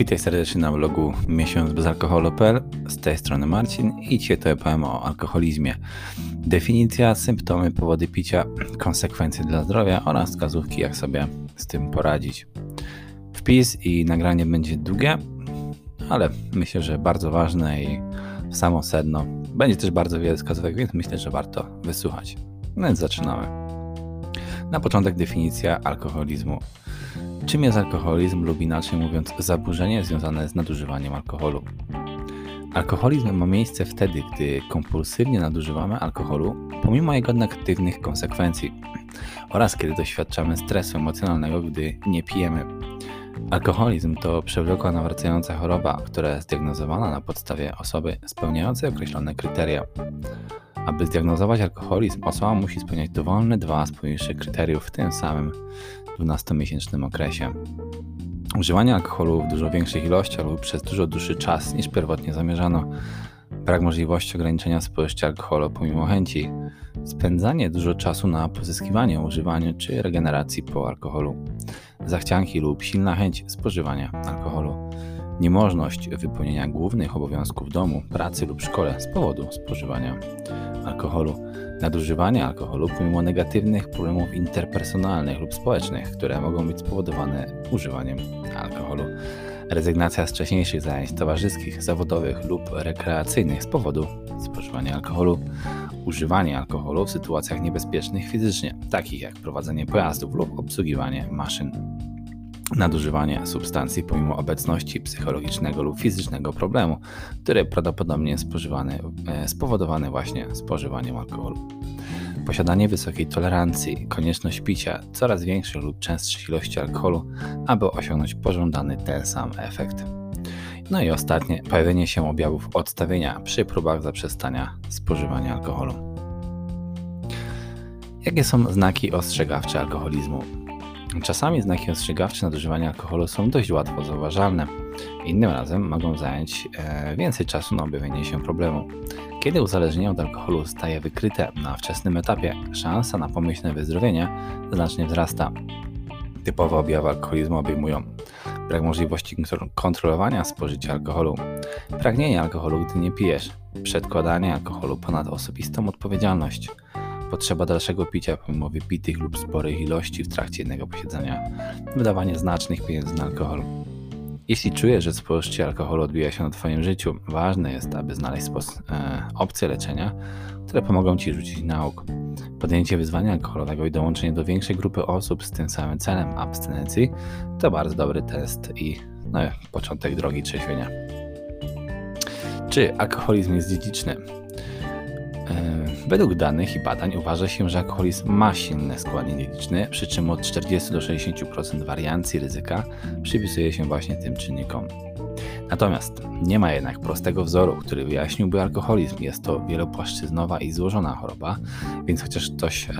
Witaj serdecznie na blogu miesiąc bez alkoholu.pl. Z tej strony Marcin i dzisiaj to opowiem o alkoholizmie. Definicja, symptomy, powody picia, konsekwencje dla zdrowia oraz wskazówki, jak sobie z tym poradzić. Wpis i nagranie będzie długie, ale myślę, że bardzo ważne i samo sedno. Będzie też bardzo wiele wskazówek, więc myślę, że warto wysłuchać. No więc zaczynamy. Na początek definicja alkoholizmu. Czym jest alkoholizm lub inaczej mówiąc zaburzenie związane z nadużywaniem alkoholu? Alkoholizm ma miejsce wtedy, gdy kompulsywnie nadużywamy alkoholu pomimo jego negatywnych konsekwencji oraz kiedy doświadczamy stresu emocjonalnego, gdy nie pijemy. Alkoholizm to przewlekła nawracająca choroba, która jest diagnozowana na podstawie osoby spełniającej określone kryteria. Aby zdiagnozować alkoholizm, osoba musi spełniać dowolne dwa z poniższych kryteriów w tym samym 12-miesięcznym okresie. Używanie alkoholu w dużo większych ilościach lub przez dużo dłuższy czas niż pierwotnie zamierzano, brak możliwości ograniczenia spożycia alkoholu pomimo chęci, spędzanie dużo czasu na pozyskiwanie, używaniu czy regeneracji po alkoholu, zachcianki lub silna chęć spożywania alkoholu, niemożność wypełnienia głównych obowiązków domu, pracy lub szkole z powodu spożywania alkoholu, nadużywanie alkoholu pomimo negatywnych problemów interpersonalnych lub społecznych, które mogą być spowodowane używaniem alkoholu, rezygnacja z wcześniejszych zajęć towarzyskich, zawodowych lub rekreacyjnych z powodu spożywania alkoholu, używanie alkoholu w sytuacjach niebezpiecznych fizycznie, takich jak prowadzenie pojazdów lub obsługiwanie maszyn nadużywanie substancji pomimo obecności psychologicznego lub fizycznego problemu, który prawdopodobnie jest e, spowodowany właśnie spożywaniem alkoholu. Posiadanie wysokiej tolerancji, konieczność picia coraz większych lub częstszych ilości alkoholu, aby osiągnąć pożądany ten sam efekt. No i ostatnie, pojawienie się objawów odstawienia przy próbach zaprzestania spożywania alkoholu. Jakie są znaki ostrzegawcze alkoholizmu? Czasami znaki ostrzegawcze nadużywania alkoholu są dość łatwo zauważalne. Innym razem mogą zająć e, więcej czasu na objawienie się problemu. Kiedy uzależnienie od alkoholu staje wykryte na wczesnym etapie, szansa na pomyślne wyzdrowienie znacznie wzrasta. Typowe objawy alkoholizmu obejmują brak możliwości kontrolowania spożycia alkoholu, pragnienie alkoholu, gdy nie pijesz, przedkładanie alkoholu ponad osobistą odpowiedzialność, potrzeba dalszego picia pomimo wypitych lub sporych ilości w trakcie jednego posiedzenia, wydawanie znacznych pieniędzy na alkohol. Jeśli czujesz, że spożycie alkoholu odbija się na Twoim życiu, ważne jest, aby znaleźć e, opcje leczenia, które pomogą Ci rzucić nauk. Podjęcie wyzwania alkoholowego i dołączenie do większej grupy osób z tym samym celem abstynencji to bardzo dobry test i no, początek drogi trzeźwienia. Czy alkoholizm jest dziedziczny? E, według danych i badań uważa się, że alkoholizm ma silny składnik dziedziczny, przy czym od 40 do 60% wariancji ryzyka przypisuje się właśnie tym czynnikom. Natomiast nie ma jednak prostego wzoru, który wyjaśniłby alkoholizm. Jest to wielopłaszczyznowa i złożona choroba, więc chociaż ktoś e,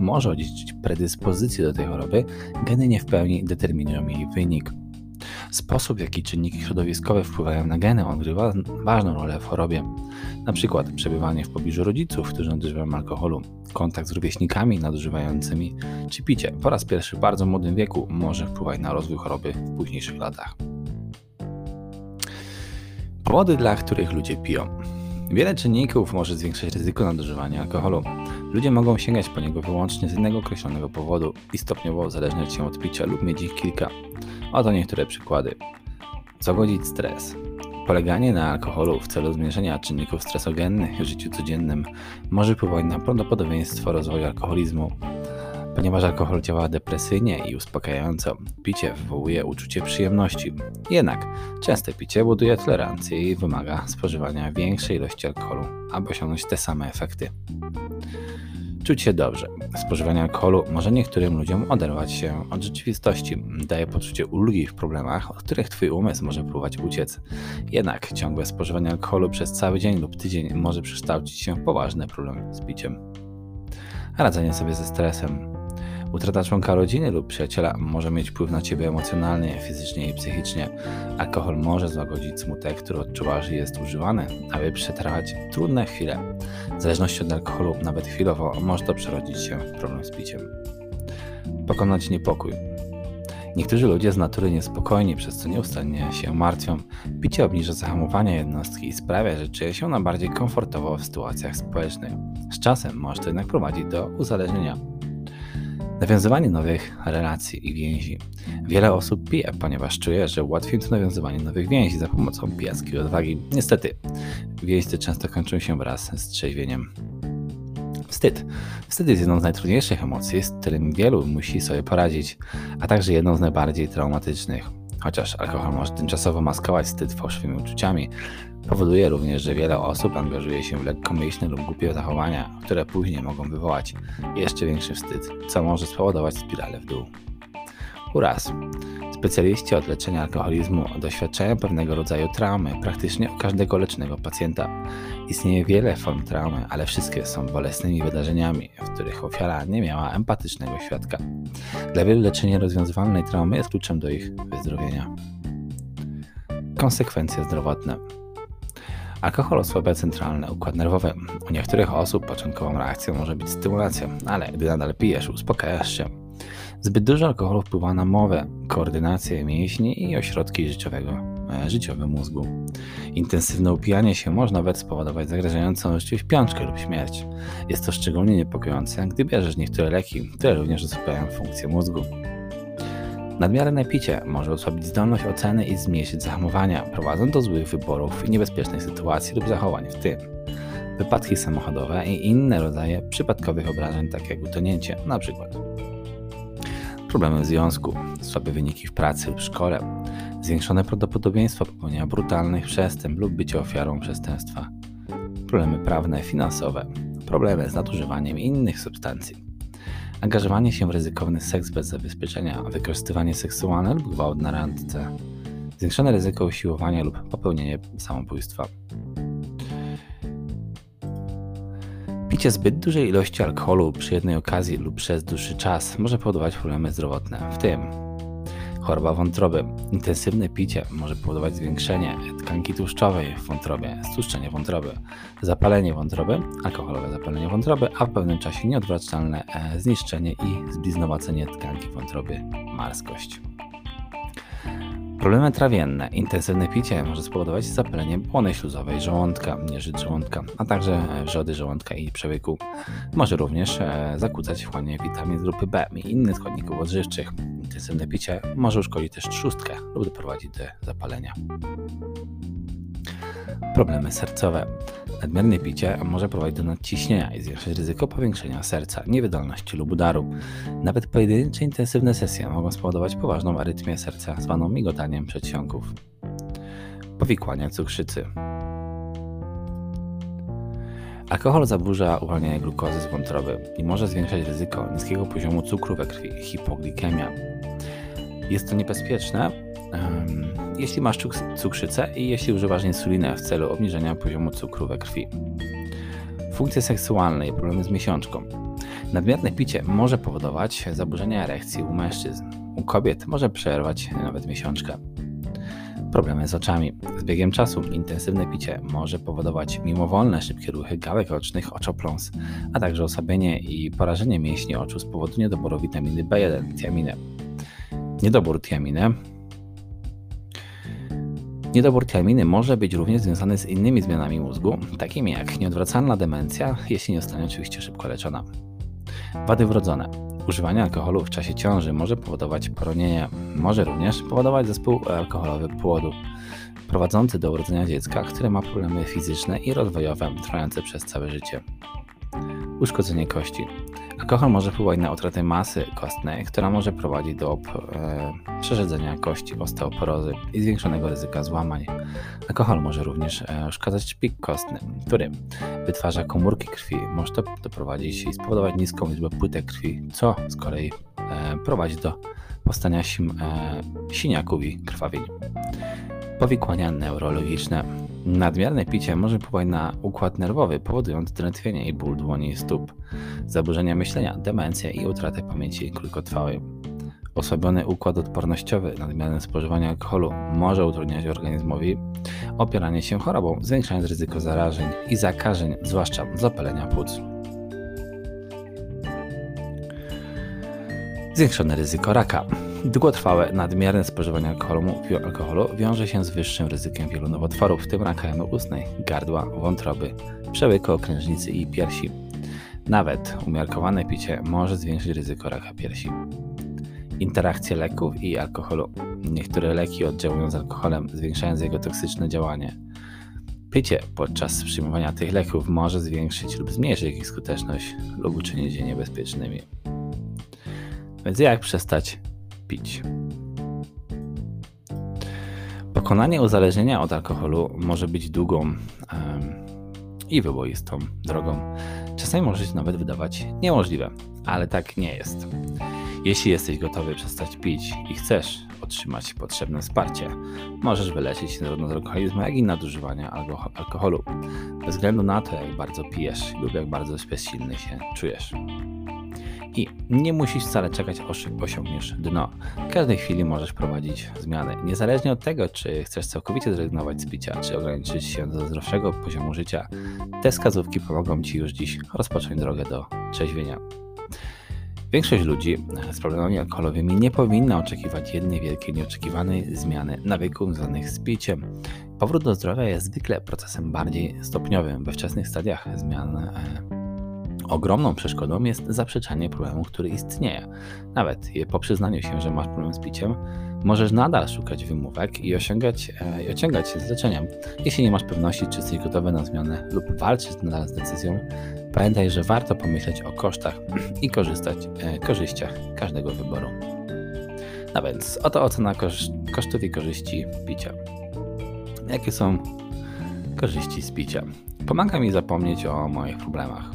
może odziedziczyć predyspozycję do tej choroby, geny nie w pełni determinują jej wynik. Sposób, w jaki czynniki środowiskowe wpływają na geny, odgrywa ważną rolę w chorobie. Na przykład przebywanie w pobliżu rodziców, którzy nadużywają alkoholu, kontakt z rówieśnikami nadużywającymi, czy picie po raz pierwszy w bardzo młodym wieku może wpływać na rozwój choroby w późniejszych latach. Powody, dla których ludzie piją. Wiele czynników może zwiększać ryzyko nadużywania alkoholu. Ludzie mogą sięgać po niego wyłącznie z innego określonego powodu i stopniowo uzależniać się od picia lub mieć ich kilka. Oto niektóre przykłady. Zagodzić stres. Poleganie na alkoholu w celu zmniejszenia czynników stresogennych w życiu codziennym może wpływać na prawdopodobieństwo rozwoju alkoholizmu. Ponieważ alkohol działa depresyjnie i uspokajająco, picie wywołuje uczucie przyjemności. Jednak częste picie buduje tolerancję i wymaga spożywania większej ilości alkoholu, aby osiągnąć te same efekty. Czuć się dobrze. Spożywanie alkoholu może niektórym ludziom oderwać się od rzeczywistości. Daje poczucie ulgi w problemach, od których Twój umysł może próbować uciec. Jednak ciągłe spożywanie alkoholu przez cały dzień lub tydzień może przekształcić się w poważny problem z piciem. Radzenie sobie ze stresem. Utrata członka rodziny lub przyjaciela może mieć wpływ na ciebie emocjonalnie, fizycznie i psychicznie. Alkohol może złagodzić smutek, który odczuwasz i jest używany, aby przetrwać trudne chwile. W zależności od alkoholu, nawet chwilowo, może to przerodzić się w problem z piciem. Pokonać niepokój. Niektórzy ludzie z natury niespokojni, przez co nieustannie się martwią. Picie obniża zahamowanie jednostki i sprawia, że czuje się ona bardziej komfortowo w sytuacjach społecznych. Z czasem może to jednak prowadzić do uzależnienia. Nawiązywanie nowych relacji i więzi. Wiele osób pije, ponieważ czuje, że ułatwi to nawiązywanie nowych więzi za pomocą pijackiej odwagi. Niestety, więzi często kończą się wraz z trzeźwieniem. Wstyd. Wstyd jest jedną z najtrudniejszych emocji, z którymi wielu musi sobie poradzić, a także jedną z najbardziej traumatycznych. Chociaż alkohol może tymczasowo maskować wstyd fałszywymi uczuciami, powoduje również, że wiele osób angażuje się w lekkomyślne lub głupie zachowania, które później mogą wywołać jeszcze większy wstyd, co może spowodować spiralę w dół. Uraz. Specjaliści od leczenia alkoholizmu doświadczają pewnego rodzaju traumy praktycznie u każdego leczonego pacjenta. Istnieje wiele form traumy, ale wszystkie są bolesnymi wydarzeniami, w których ofiara nie miała empatycznego świadka. Dla wielu leczenie rozwiązywalnej traumy jest kluczem do ich wyzdrowienia. Konsekwencje zdrowotne. Alkohol osłabia centralny układ nerwowy. U niektórych osób początkową reakcją może być stymulacja, ale gdy nadal pijesz, uspokajasz się. Zbyt dużo alkoholu wpływa na mowę, koordynację mięśni i ośrodki życiowego, e, życiowe mózgu. Intensywne upijanie się może nawet spowodować zagrażającą życiu śpiączkę lub śmierć. Jest to szczególnie niepokojące, gdy bierzesz niektóre leki, które również osłabiają funkcję mózgu. Nadmierne picie może osłabić zdolność oceny i zmniejszyć zahamowania, prowadząc do złych wyborów i niebezpiecznych sytuacji lub zachowań, w tym wypadki samochodowe i inne rodzaje przypadkowych obrażeń, takie jak utonięcie, np. Problemy w związku, słabe wyniki w pracy lub szkole, zwiększone prawdopodobieństwo popełnienia brutalnych przestępstw lub bycia ofiarą przestępstwa, problemy prawne, finansowe, problemy z nadużywaniem innych substancji, angażowanie się w ryzykowny seks bez zabezpieczenia, wykorzystywanie seksualne lub gwałt na randce, zwiększone ryzyko usiłowania lub popełnienie samobójstwa. Picie zbyt dużej ilości alkoholu przy jednej okazji lub przez dłuższy czas może powodować problemy zdrowotne, w tym choroba wątroby. Intensywne picie może powodować zwiększenie tkanki tłuszczowej w wątrobie, stłuszczenie wątroby, zapalenie wątroby, alkoholowe zapalenie wątroby, a w pewnym czasie nieodwracalne e, zniszczenie i zbliznowacenie tkanki wątroby, marskość. Problemy trawienne. Intensywne picie może spowodować zapalenie błony śluzowej żołądka, nieżyt żołądka, a także wrzody żołądka i przełyku. Może również e, zakłócać wchłanianie witamin z grupy B i innych składników odżywczych. Intensywne picie może uszkodzić też trzustkę lub doprowadzić do zapalenia. Problemy sercowe. Nadmierne picie może prowadzić do nadciśnienia i zwiększać ryzyko powiększenia serca, niewydolności lub udaru. Nawet pojedyncze intensywne sesje mogą spowodować poważną arytmię serca, zwaną migotaniem przedsionków. Powikłania cukrzycy. Alkohol zaburza uwalnianie glukozy z wątroby i może zwiększać ryzyko niskiego poziomu cukru we krwi, hipoglikemia. Jest to niebezpieczne, jeśli masz cukrzycę i jeśli używasz insuliny w celu obniżenia poziomu cukru we krwi. Funkcje seksualne i problemy z miesiączką. Nadmierne picie może powodować zaburzenia erekcji u mężczyzn. U kobiet może przerwać nawet miesiączkę. Problemy z oczami. Z biegiem czasu intensywne picie może powodować mimowolne, szybkie ruchy gałek ocznych, oczopląs, a także osłabienie i porażenie mięśni oczu z powodu niedoboru witaminy B1, tiaminy. Niedobór tiaminy Niedobór tiaminy może być również związany z innymi zmianami mózgu, takimi jak nieodwracalna demencja, jeśli nie zostanie oczywiście szybko leczona. Wady wrodzone. Używanie alkoholu w czasie ciąży może powodować poronienie, może również powodować zespół alkoholowy płodu, prowadzący do urodzenia dziecka, które ma problemy fizyczne i rozwojowe trwające przez całe życie. Uszkodzenie kości. Alkohol może wpływać na utratę masy kostnej, która może prowadzić do e, przerzedzenia kości, osteoporozy i zwiększonego ryzyka złamań. Alkohol może również e, uszkadzać szpik kostny, który wytwarza komórki krwi. Może to doprowadzić i spowodować niską liczbę płytek krwi, co z kolei e, prowadzi do powstania sim, e, siniaków i krwawień. Powikłania neurologiczne. Nadmierne picie może wpływać na układ nerwowy, powodując drętwienie i ból dłoni i stóp, zaburzenia myślenia, demencję i utratę pamięci krótkotrwałej. Osłabiony układ odpornościowy, nadmierne spożywanie alkoholu może utrudniać organizmowi opieranie się chorobą, zwiększając ryzyko zarażeń i zakażeń, zwłaszcza zapalenia płuc. Zwiększone ryzyko raka. Długotrwałe, nadmierne spożywanie alkoholu, alkoholu wiąże się z wyższym ryzykiem wielu nowotworów, w tym raka ustnej, gardła, wątroby, przełyku okrężnicy i piersi. Nawet umiarkowane picie może zwiększyć ryzyko raka piersi. Interakcje leków i alkoholu. Niektóre leki oddziałują z alkoholem, zwiększając jego toksyczne działanie. Picie podczas przyjmowania tych leków może zwiększyć lub zmniejszyć ich skuteczność lub uczynić je niebezpiecznymi. Więc jak przestać pić? Pokonanie uzależnienia od alkoholu może być długą um, i wyboistą drogą. Czasami może się nawet wydawać niemożliwe, ale tak nie jest. Jeśli jesteś gotowy przestać pić i chcesz otrzymać potrzebne wsparcie, możesz wyleczyć się zarówno z alkoholizmu, jak i nadużywania alkoholu, bez względu na to, jak bardzo pijesz lub jak bardzo bezsilny się czujesz. I nie musisz wcale czekać, aż osiągniesz dno. W każdej chwili możesz prowadzić zmiany. Niezależnie od tego, czy chcesz całkowicie zrezygnować z picia, czy ograniczyć się do zdrowszego poziomu życia, te wskazówki pomogą Ci już dziś rozpocząć drogę do trzeźwienia. Większość ludzi z problemami alkoholowymi nie powinna oczekiwać jednej wielkiej, nieoczekiwanej zmiany nawyków związanych z piciem. Powrót do zdrowia jest zwykle procesem bardziej stopniowym. We wczesnych stadiach zmian e, ogromną przeszkodą jest zaprzeczanie problemu, który istnieje. Nawet po przyznaniu się, że masz problem z piciem, możesz nadal szukać wymówek i osiągać, e, i osiągać się z leczeniem. Jeśli nie masz pewności, czy jesteś gotowy na zmianę lub walczyć nadal z decyzją, Pamiętaj, że warto pomyśleć o kosztach i korzystać, e, korzyściach każdego wyboru. No więc oto ocena koszt, kosztów i korzyści picia. Jakie są korzyści z picia? Pomaga mi zapomnieć o moich problemach.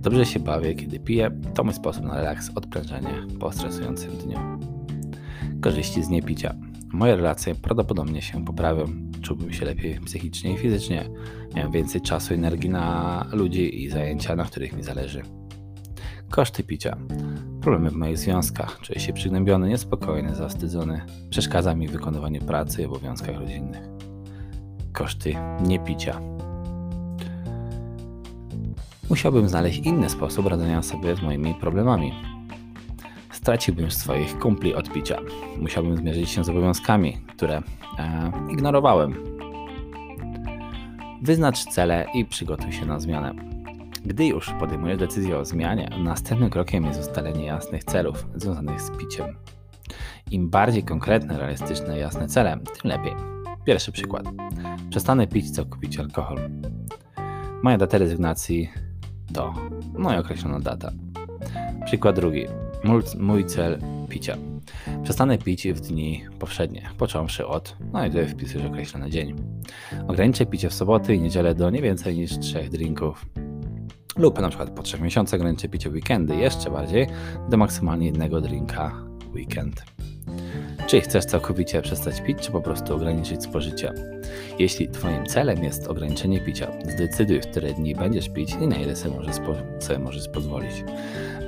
Dobrze się bawię, kiedy piję. To mój sposób na relaks, odprężenie po stresującym dniu. Korzyści z niepicia. Moje relacje prawdopodobnie się poprawią. Czułbym się lepiej psychicznie i fizycznie. Miałem więcej czasu i energii na ludzi i zajęcia, na których mi zależy. Koszty picia. Problemy w moich związkach. Czuję się przygnębiony, niespokojny, zawstydzony. Przeszkadza mi w wykonywaniu pracy i obowiązkach rodzinnych. Koszty niepicia. Musiałbym znaleźć inny sposób radzenia sobie z moimi problemami straciłbym swoich kumpli od picia. Musiałbym zmierzyć się z obowiązkami, które e, ignorowałem. Wyznacz cele i przygotuj się na zmianę. Gdy już podejmujesz decyzję o zmianie, następnym krokiem jest ustalenie jasnych celów związanych z piciem. Im bardziej konkretne, realistyczne, jasne cele, tym lepiej. Pierwszy przykład. Przestanę pić całkowicie alkohol. Moja data rezygnacji to, no i określona data. Przykład drugi. Mój cel picia. Przestanę pić w dni powszednie, począwszy od, no i tutaj wpisujesz określony dzień. Ograniczę picie w soboty i niedzielę do nie więcej niż 3 drinków. Lub na przykład po 3 miesiącach ograniczę picie weekendy jeszcze bardziej do maksymalnie jednego drinka weekend. Czy chcesz całkowicie przestać pić, czy po prostu ograniczyć spożycie? Jeśli Twoim celem jest ograniczenie picia, zdecyduj, w które dni będziesz pić i na ile sobie możesz, sobie możesz pozwolić.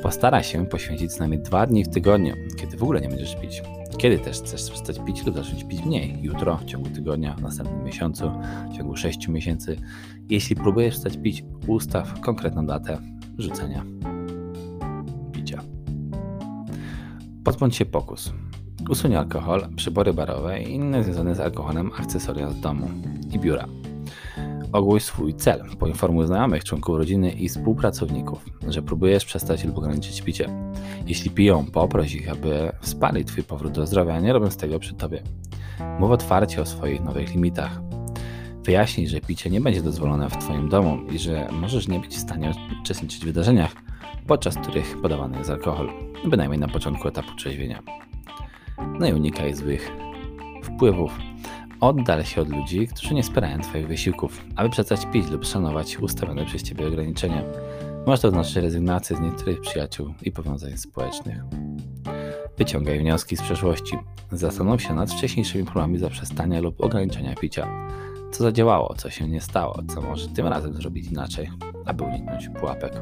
Postaraj się poświęcić co najmniej dwa dni w tygodniu, kiedy w ogóle nie będziesz pić. Kiedy też chcesz przestać pić lub zacząć pić mniej? Jutro, w ciągu tygodnia, w następnym miesiącu, w ciągu 6 miesięcy. Jeśli próbujesz przestać pić, ustaw konkretną datę rzucenia picia. Pozbądź się pokus. Usuń alkohol, przybory barowe i inne związane z alkoholem akcesoria z domu i biura. Ogłoś swój cel. Poinformuj znajomych, członków rodziny i współpracowników, że próbujesz przestać lub ograniczyć picie. Jeśli piją, poproś ich, aby wsparli Twój powrót do zdrowia, nie robiąc tego przy Tobie. Mów otwarcie o swoich nowych limitach. Wyjaśnij, że picie nie będzie dozwolone w Twoim domu i że możesz nie być w stanie uczestniczyć w wydarzeniach, podczas których podawany jest alkohol, bynajmniej na początku etapu trzeźwienia. No i unikaj złych wpływów Oddal się od ludzi, którzy nie wspierają Twoich wysiłków, aby przestać pić lub szanować ustawione przez Ciebie ograniczenia. Może to oznaczać rezygnację z niektórych przyjaciół i powiązań społecznych. Wyciągaj wnioski z przeszłości. Zastanów się nad wcześniejszymi próbami zaprzestania lub ograniczenia picia. Co zadziałało, co się nie stało, co może tym razem zrobić inaczej, aby uniknąć pułapek.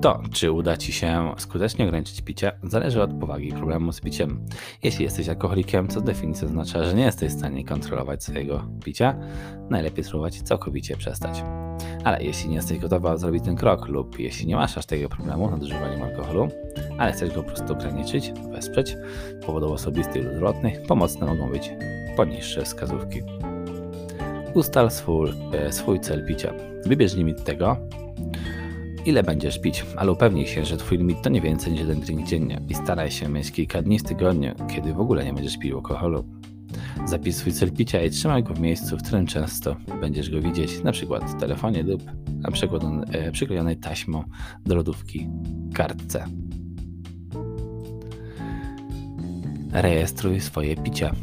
To, czy uda Ci się skutecznie ograniczyć picie, zależy od powagi problemu z piciem. Jeśli jesteś alkoholikiem, co z definicji oznacza, że nie jesteś w stanie kontrolować swojego picia, najlepiej spróbować całkowicie przestać. Ale jeśli nie jesteś gotowa zrobić ten krok lub jeśli nie masz aż tego problemu z nadużywaniem alkoholu, ale chcesz go po prostu ograniczyć, wesprzeć, powodów osobistych lub zwrotnych, pomocne mogą być poniższe wskazówki. Ustal swój, e, swój cel picia. Wybierz limit tego, ile będziesz pić, ale upewnij się, że Twój limit to nie więcej niż jeden drink dziennie i staraj się mieć kilka dni w tygodniu, kiedy w ogóle nie będziesz pił alkoholu. Zapisz swój cel picia i trzymaj go w miejscu, w którym często będziesz go widzieć, np. w telefonie lub na e, przyklejonej taśmą do lodówki kartce. Rejestruj swoje picia.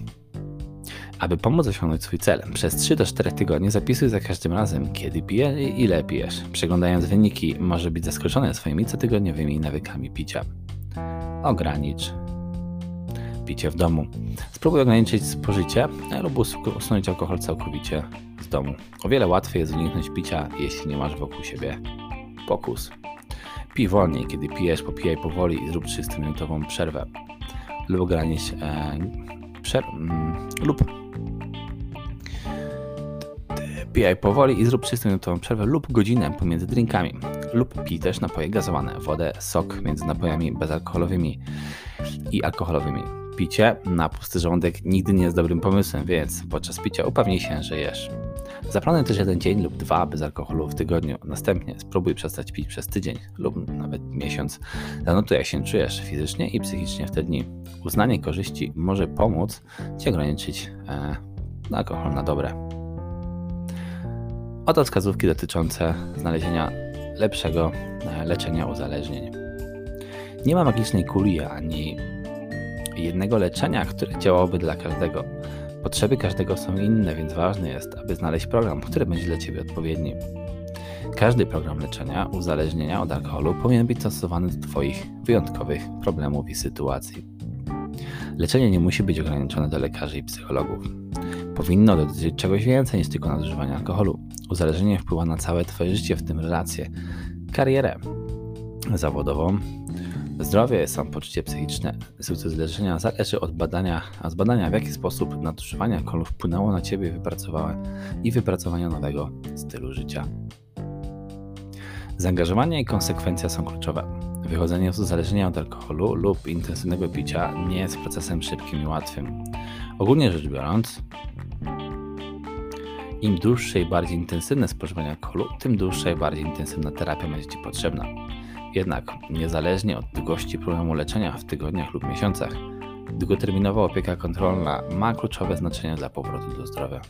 Aby pomóc osiągnąć swój cel, przez 3 do 4 tygodnie zapisuj za każdym razem, kiedy pijesz i ile pijesz. Przeglądając wyniki, może być zaskoczony swoimi cotygodniowymi nawykami picia. Ogranicz picie w domu. Spróbuj ograniczyć spożycie lub usunąć alkohol całkowicie z domu. O wiele łatwiej jest uniknąć picia, jeśli nie masz wokół siebie pokus. Pij wolniej, kiedy pijesz, popijaj powoli i zrób 30-minutową przerwę. Lub ogranicz e, lub pijaj powoli i zrób 30-minutową przerwę lub godzinę pomiędzy drinkami. Lub pij też napoje gazowane, wodę, sok między napojami bezalkoholowymi i alkoholowymi. Picie na pusty żołądek nigdy nie jest dobrym pomysłem, więc podczas picia upewnij się, że jesz. Zaplanuj też jeden dzień lub dwa bez alkoholu w tygodniu. Następnie spróbuj przestać pić przez tydzień lub nawet miesiąc. Zanotuj jak się czujesz fizycznie i psychicznie w te dni. Uznanie korzyści może pomóc Ci ograniczyć e, alkohol na dobre. Oto wskazówki dotyczące znalezienia lepszego e, leczenia uzależnień. Nie ma magicznej kuli ani jednego leczenia, które działałoby dla każdego. Potrzeby każdego są inne, więc ważne jest, aby znaleźć program, który będzie dla Ciebie odpowiedni. Każdy program leczenia uzależnienia od alkoholu powinien być stosowany do Twoich wyjątkowych problemów i sytuacji. Leczenie nie musi być ograniczone do lekarzy i psychologów. Powinno dotyczyć czegoś więcej niż tylko nadużywania alkoholu. Uzależnienie wpływa na całe Twoje życie, w tym relacje, karierę zawodową, Zdrowie, samopoczucie psychiczne, sukces leczenia zależy od badania, a z badania w jaki sposób nadużywanie alkoholu wpłynęło na Ciebie wypracowane i wypracowania nowego stylu życia. Zaangażowanie i konsekwencja są kluczowe. Wychodzenie z uzależnienia od alkoholu lub intensywnego picia nie jest procesem szybkim i łatwym. Ogólnie rzecz biorąc, im dłuższe i bardziej intensywne spożywanie alkoholu, tym dłuższa i bardziej intensywna terapia będzie Ci potrzebna. Jednak, niezależnie od długości problemu leczenia w tygodniach lub miesiącach, długoterminowa opieka kontrolna ma kluczowe znaczenie dla powrotu do zdrowia.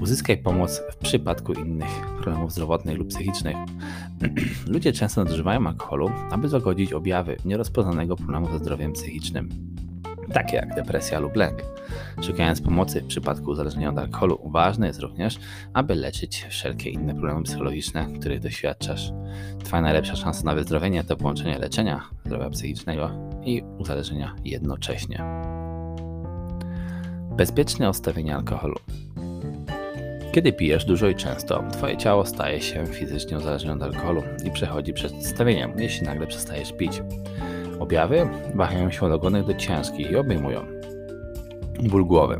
Uzyskaj pomoc w przypadku innych problemów zdrowotnych lub psychicznych. Ludzie często nadużywają alkoholu, aby zagodzić objawy nierozpoznanego problemu ze zdrowiem psychicznym takie jak depresja lub lęk. Szukając pomocy w przypadku uzależnienia od alkoholu, ważne jest również, aby leczyć wszelkie inne problemy psychologiczne, których doświadczasz. Twoja najlepsza szansa na wyzdrowienie to połączenie leczenia, zdrowia psychicznego i uzależnienia jednocześnie. Bezpieczne odstawienie alkoholu. Kiedy pijesz dużo i często, Twoje ciało staje się fizycznie uzależnione od alkoholu i przechodzi przez odstawienie, jeśli nagle przestajesz pić. Objawy wahają się od ogonek do ciężkich i obejmują ból głowy,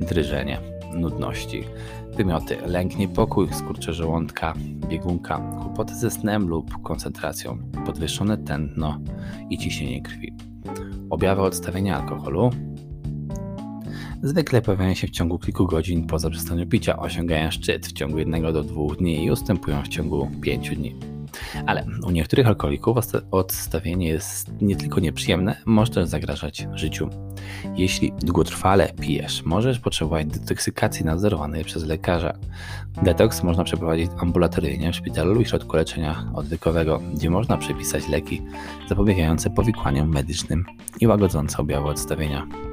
drżenie, nudności, wymioty, lęk, niepokój, skurcze żołądka, biegunka, kłopoty ze snem lub koncentracją, podwyższone tętno i ciśnienie krwi. Objawy odstawienia alkoholu zwykle pojawiają się w ciągu kilku godzin po zaprzestaniu picia, osiągają szczyt w ciągu jednego do dwóch dni i ustępują w ciągu pięciu dni. Ale u niektórych alkoholików odstawienie jest nie tylko nieprzyjemne, może też zagrażać życiu. Jeśli długotrwale pijesz, możesz potrzebować detoksykacji nadzorowanej przez lekarza. Detoks można przeprowadzić ambulatoryjnie w szpitalu lub środku leczenia odwykowego, gdzie można przepisać leki zapobiegające powikłaniom medycznym i łagodzące objawy odstawienia.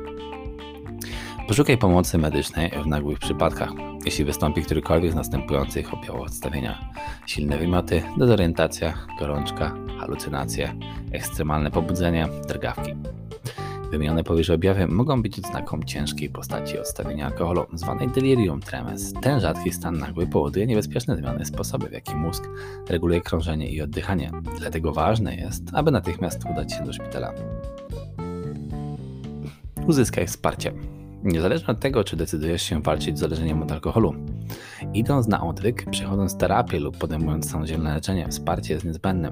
Poszukaj pomocy medycznej w nagłych przypadkach, jeśli wystąpi którykolwiek z następujących objawów odstawienia: silne wymioty, dezorientacja, gorączka, halucynacje, ekstremalne pobudzenie, drgawki. Wymienione powyżej objawy mogą być odznaką ciężkiej postaci odstawienia alkoholu, zwanej delirium tremens. Ten rzadki stan nagły powoduje niebezpieczne zmiany sposoby, w jaki mózg reguluje krążenie i oddychanie. Dlatego ważne jest, aby natychmiast udać się do szpitala. Uzyskaj wsparcie. Niezależnie od tego, czy decydujesz się walczyć z zależeniem od alkoholu, idąc na odwyk, przechodząc terapię lub podejmując samodzielne leczenie, wsparcie jest niezbędne.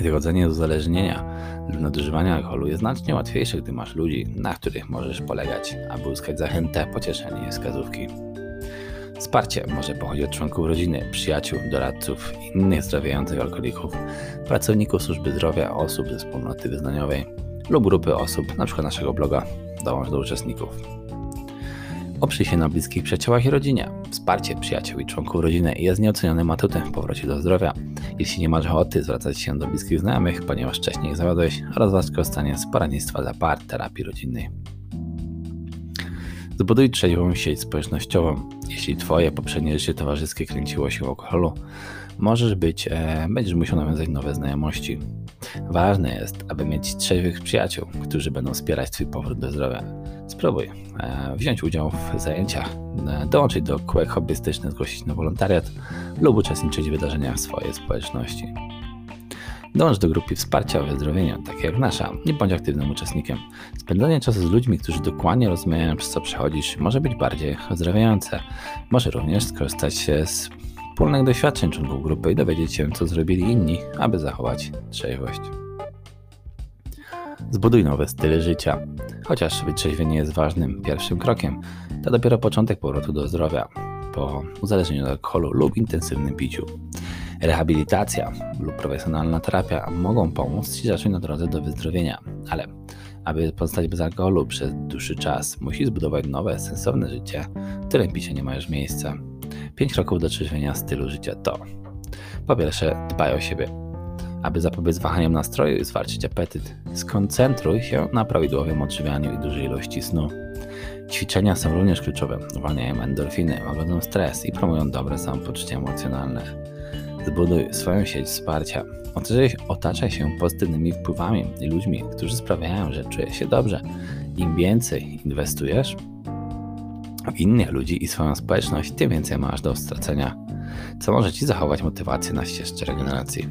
Wychodzenie z uzależnienia lub nadużywania alkoholu jest znacznie łatwiejsze, gdy masz ludzi, na których możesz polegać, aby uzyskać zachętę, pocieszenie i wskazówki. Wsparcie może pochodzić od członków rodziny, przyjaciół, doradców, innych zdrowiejących alkoholików, pracowników służby zdrowia, osób ze wspólnoty wyznaniowej lub grupy osób, np. naszego bloga, dołącz do uczestników. Oprzyj się na bliskich przyjaciołach i rodzinie. Wsparcie przyjaciół i członków rodziny jest nieocenionym atutem w powrocie do zdrowia. Jeśli nie masz ochoty zwracać się do bliskich znajomych, ponieważ wcześniej zawiodłeś, rozważ korzystanie z poradnictwa dla par terapii rodzinnej. Zbuduj trzeźwą sieć społecznościową. Jeśli Twoje poprzednie życie towarzyskie kręciło się w alkoholu, możesz być, e, będziesz musiał nawiązać nowe znajomości. Ważne jest, aby mieć trzeźwych przyjaciół, którzy będą wspierać Twój powrót do zdrowia. Spróbuj e, wziąć udział w zajęciach, e, dołączyć do kółek hobbystycznych, zgłosić na wolontariat lub uczestniczyć w wydarzeniach swojej społeczności. Dąż do grupy wsparcia o wyzdrowieniu, takie jak nasza. Nie bądź aktywnym uczestnikiem. Spędzanie czasu z ludźmi, którzy dokładnie rozumieją, przez co przechodzisz, może być bardziej ozdrawiające. Może również skorzystać z wspólnych doświadczeń członków grupy i dowiedzieć się, co zrobili inni, aby zachować trzeźwość. Zbuduj nowe style życia. Chociaż wytrzeźwienie jest ważnym pierwszym krokiem, to dopiero początek powrotu do zdrowia po uzależnieniu od alkoholu lub intensywnym piciu. Rehabilitacja lub profesjonalna terapia mogą pomóc Ci zacząć na drodze do wyzdrowienia, ale aby pozostać bez alkoholu przez dłuższy czas, musisz zbudować nowe, sensowne życie, w którym picie nie ma już miejsca. Pięć kroków do trzeźwienia stylu życia to po pierwsze, dbaj o siebie. Aby zapobiec wahaniom nastroju i zwalczyć apetyt, skoncentruj się na prawidłowym odżywianiu i dużej ilości snu. Ćwiczenia są również kluczowe. Uwalniają endorfiny, łagodzą stres i promują dobre samopoczucie emocjonalne. Zbuduj swoją sieć wsparcia. Otaczaj się pozytywnymi wpływami i ludźmi, którzy sprawiają, że czujesz się dobrze. Im więcej inwestujesz innych ludzi i swoją społeczność, tym więcej masz do stracenia, co może Ci zachować motywację na ścieżce regeneracji.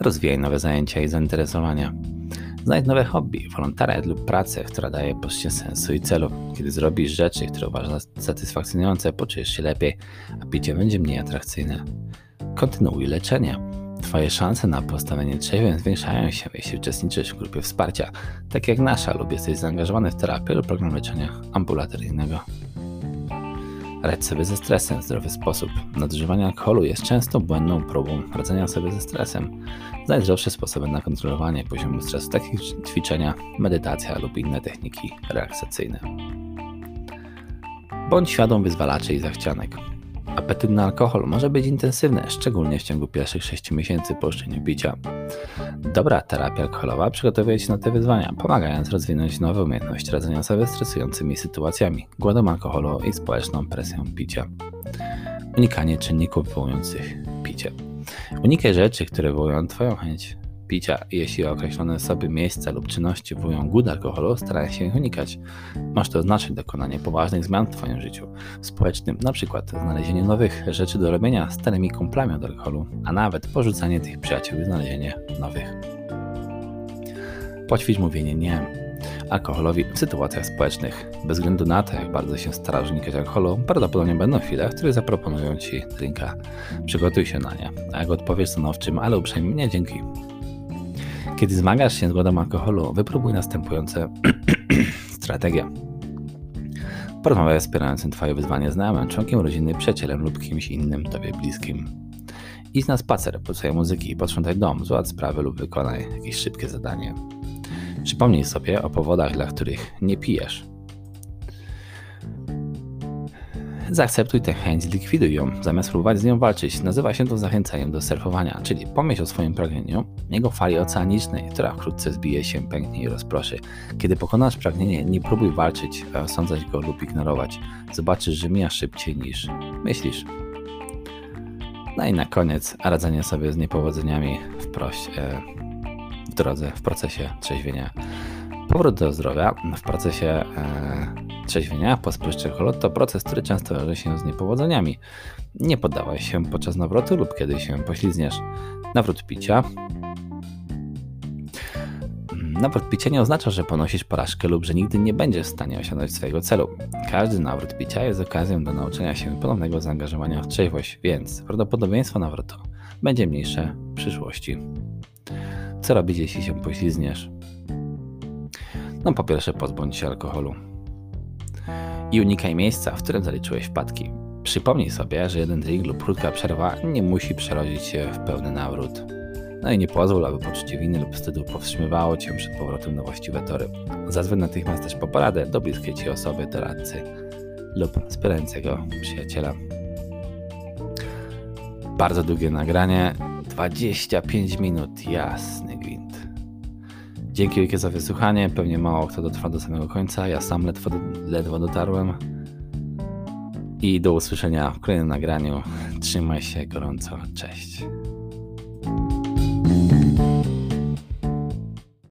Rozwijaj nowe zajęcia i zainteresowania. Znajdź nowe hobby, wolontariat lub pracę, która daje poczucie sensu i celu. Kiedy zrobisz rzeczy, które uważasz za satysfakcjonujące, poczujesz się lepiej, a picie będzie mniej atrakcyjne. Kontynuuj leczenie. Twoje szanse na postawienie trzeźwym zwiększają się, jeśli uczestniczysz w grupie wsparcia, tak jak nasza, lub jesteś zaangażowany w terapię lub program leczenia ambulatoryjnego. Radź sobie ze stresem w zdrowy sposób. Nadużywanie alkoholu jest często błędną próbą radzenia sobie ze stresem. Znajdź zdrowsze sposoby na kontrolowanie poziomu stresu, takie jak ćwiczenia, medytacja lub inne techniki relaksacyjne. Bądź świadom wyzwalaczy i zachcianek. Apetyt na alkohol może być intensywny, szczególnie w ciągu pierwszych 6 miesięcy po oszczędniu picia. Dobra terapia alkoholowa przygotowuje się na te wyzwania, pomagając rozwinąć nowe umiejętności radzenia sobie stresującymi sytuacjami, głodem alkoholu i społeczną presją picia. Unikanie czynników wywołujących picie. Unikaj rzeczy, które wywołują Twoją chęć picia. Jeśli określone osoby, miejsca lub czynności wywołują głód alkoholu, staraj się ich unikać. Masz to oznaczać dokonanie poważnych zmian w Twoim życiu społecznym, np. znalezienie nowych rzeczy do robienia starymi kumplami od alkoholu, a nawet porzucanie tych przyjaciół i znalezienie nowych. Poćwicz mówienie nie alkoholowi w sytuacjach społecznych. Bez względu na to, jak bardzo się starasz unikać alkoholu, prawdopodobnie będą chwile, w których zaproponują Ci drinka. Przygotuj się na nie, a jak odpowiesz stanowczym, ale uprzejmie nie dzięki. Kiedy zmagasz się z głodem alkoholu, wypróbuj następujące strategie. Porozmawiaj z wspierającym Twoje wyzwanie znajomym, członkiem rodziny, przyjacielem lub kimś innym Tobie bliskim. Idź na spacer, posłuchaj muzyki, posprzątaj dom, załatw sprawy lub wykonaj jakieś szybkie zadanie. Przypomnij sobie o powodach, dla których nie pijesz. Zaakceptuj tę chęć, zlikwiduj ją, zamiast próbować z nią walczyć. Nazywa się to zachęcaniem do surfowania, czyli pomyśl o swoim pragnieniu, jego fali oceanicznej, która wkrótce zbije się, pęknie i rozproszy. Kiedy pokonasz pragnienie, nie próbuj walczyć, osądzać go lub ignorować. Zobaczysz, że mija szybciej niż myślisz. No i na koniec radzenie sobie z niepowodzeniami w, proś, e, w drodze, w procesie trzeźwienia. Powrót do zdrowia w procesie e, trzeźwienia po spożyciu to proces, który często wiąże się z niepowodzeniami. Nie poddawaj się podczas nawrotu lub kiedy się poślizgniesz. Nawrót picia Nawrót picia nie oznacza, że ponosisz porażkę lub że nigdy nie będziesz w stanie osiągnąć swojego celu. Każdy nawrót picia jest okazją do nauczenia się ponownego zaangażowania w trzeźwość, więc prawdopodobieństwo nawrotu będzie mniejsze w przyszłości. Co robić, jeśli się poślizgniesz? No po pierwsze pozbądź się alkoholu. I unikaj miejsca, w którym zaliczyłeś wpadki. Przypomnij sobie, że jeden drink lub krótka przerwa nie musi przerodzić się w pełny nawrót. No i nie pozwól, aby poczucie winy lub wstydu powstrzymywało cię przed powrotem na właściwe tory. Zadzwoń natychmiast też po poradę do bliskiej ci osoby, doradcy lub wspierającego przyjaciela. Bardzo długie nagranie, 25 minut, jasny gwint. Dzięki wielkie za wysłuchanie, pewnie mało kto dotrwa do samego końca, ja sam ledwo, ledwo dotarłem. I do usłyszenia w kolejnym nagraniu. Trzymaj się gorąco, cześć.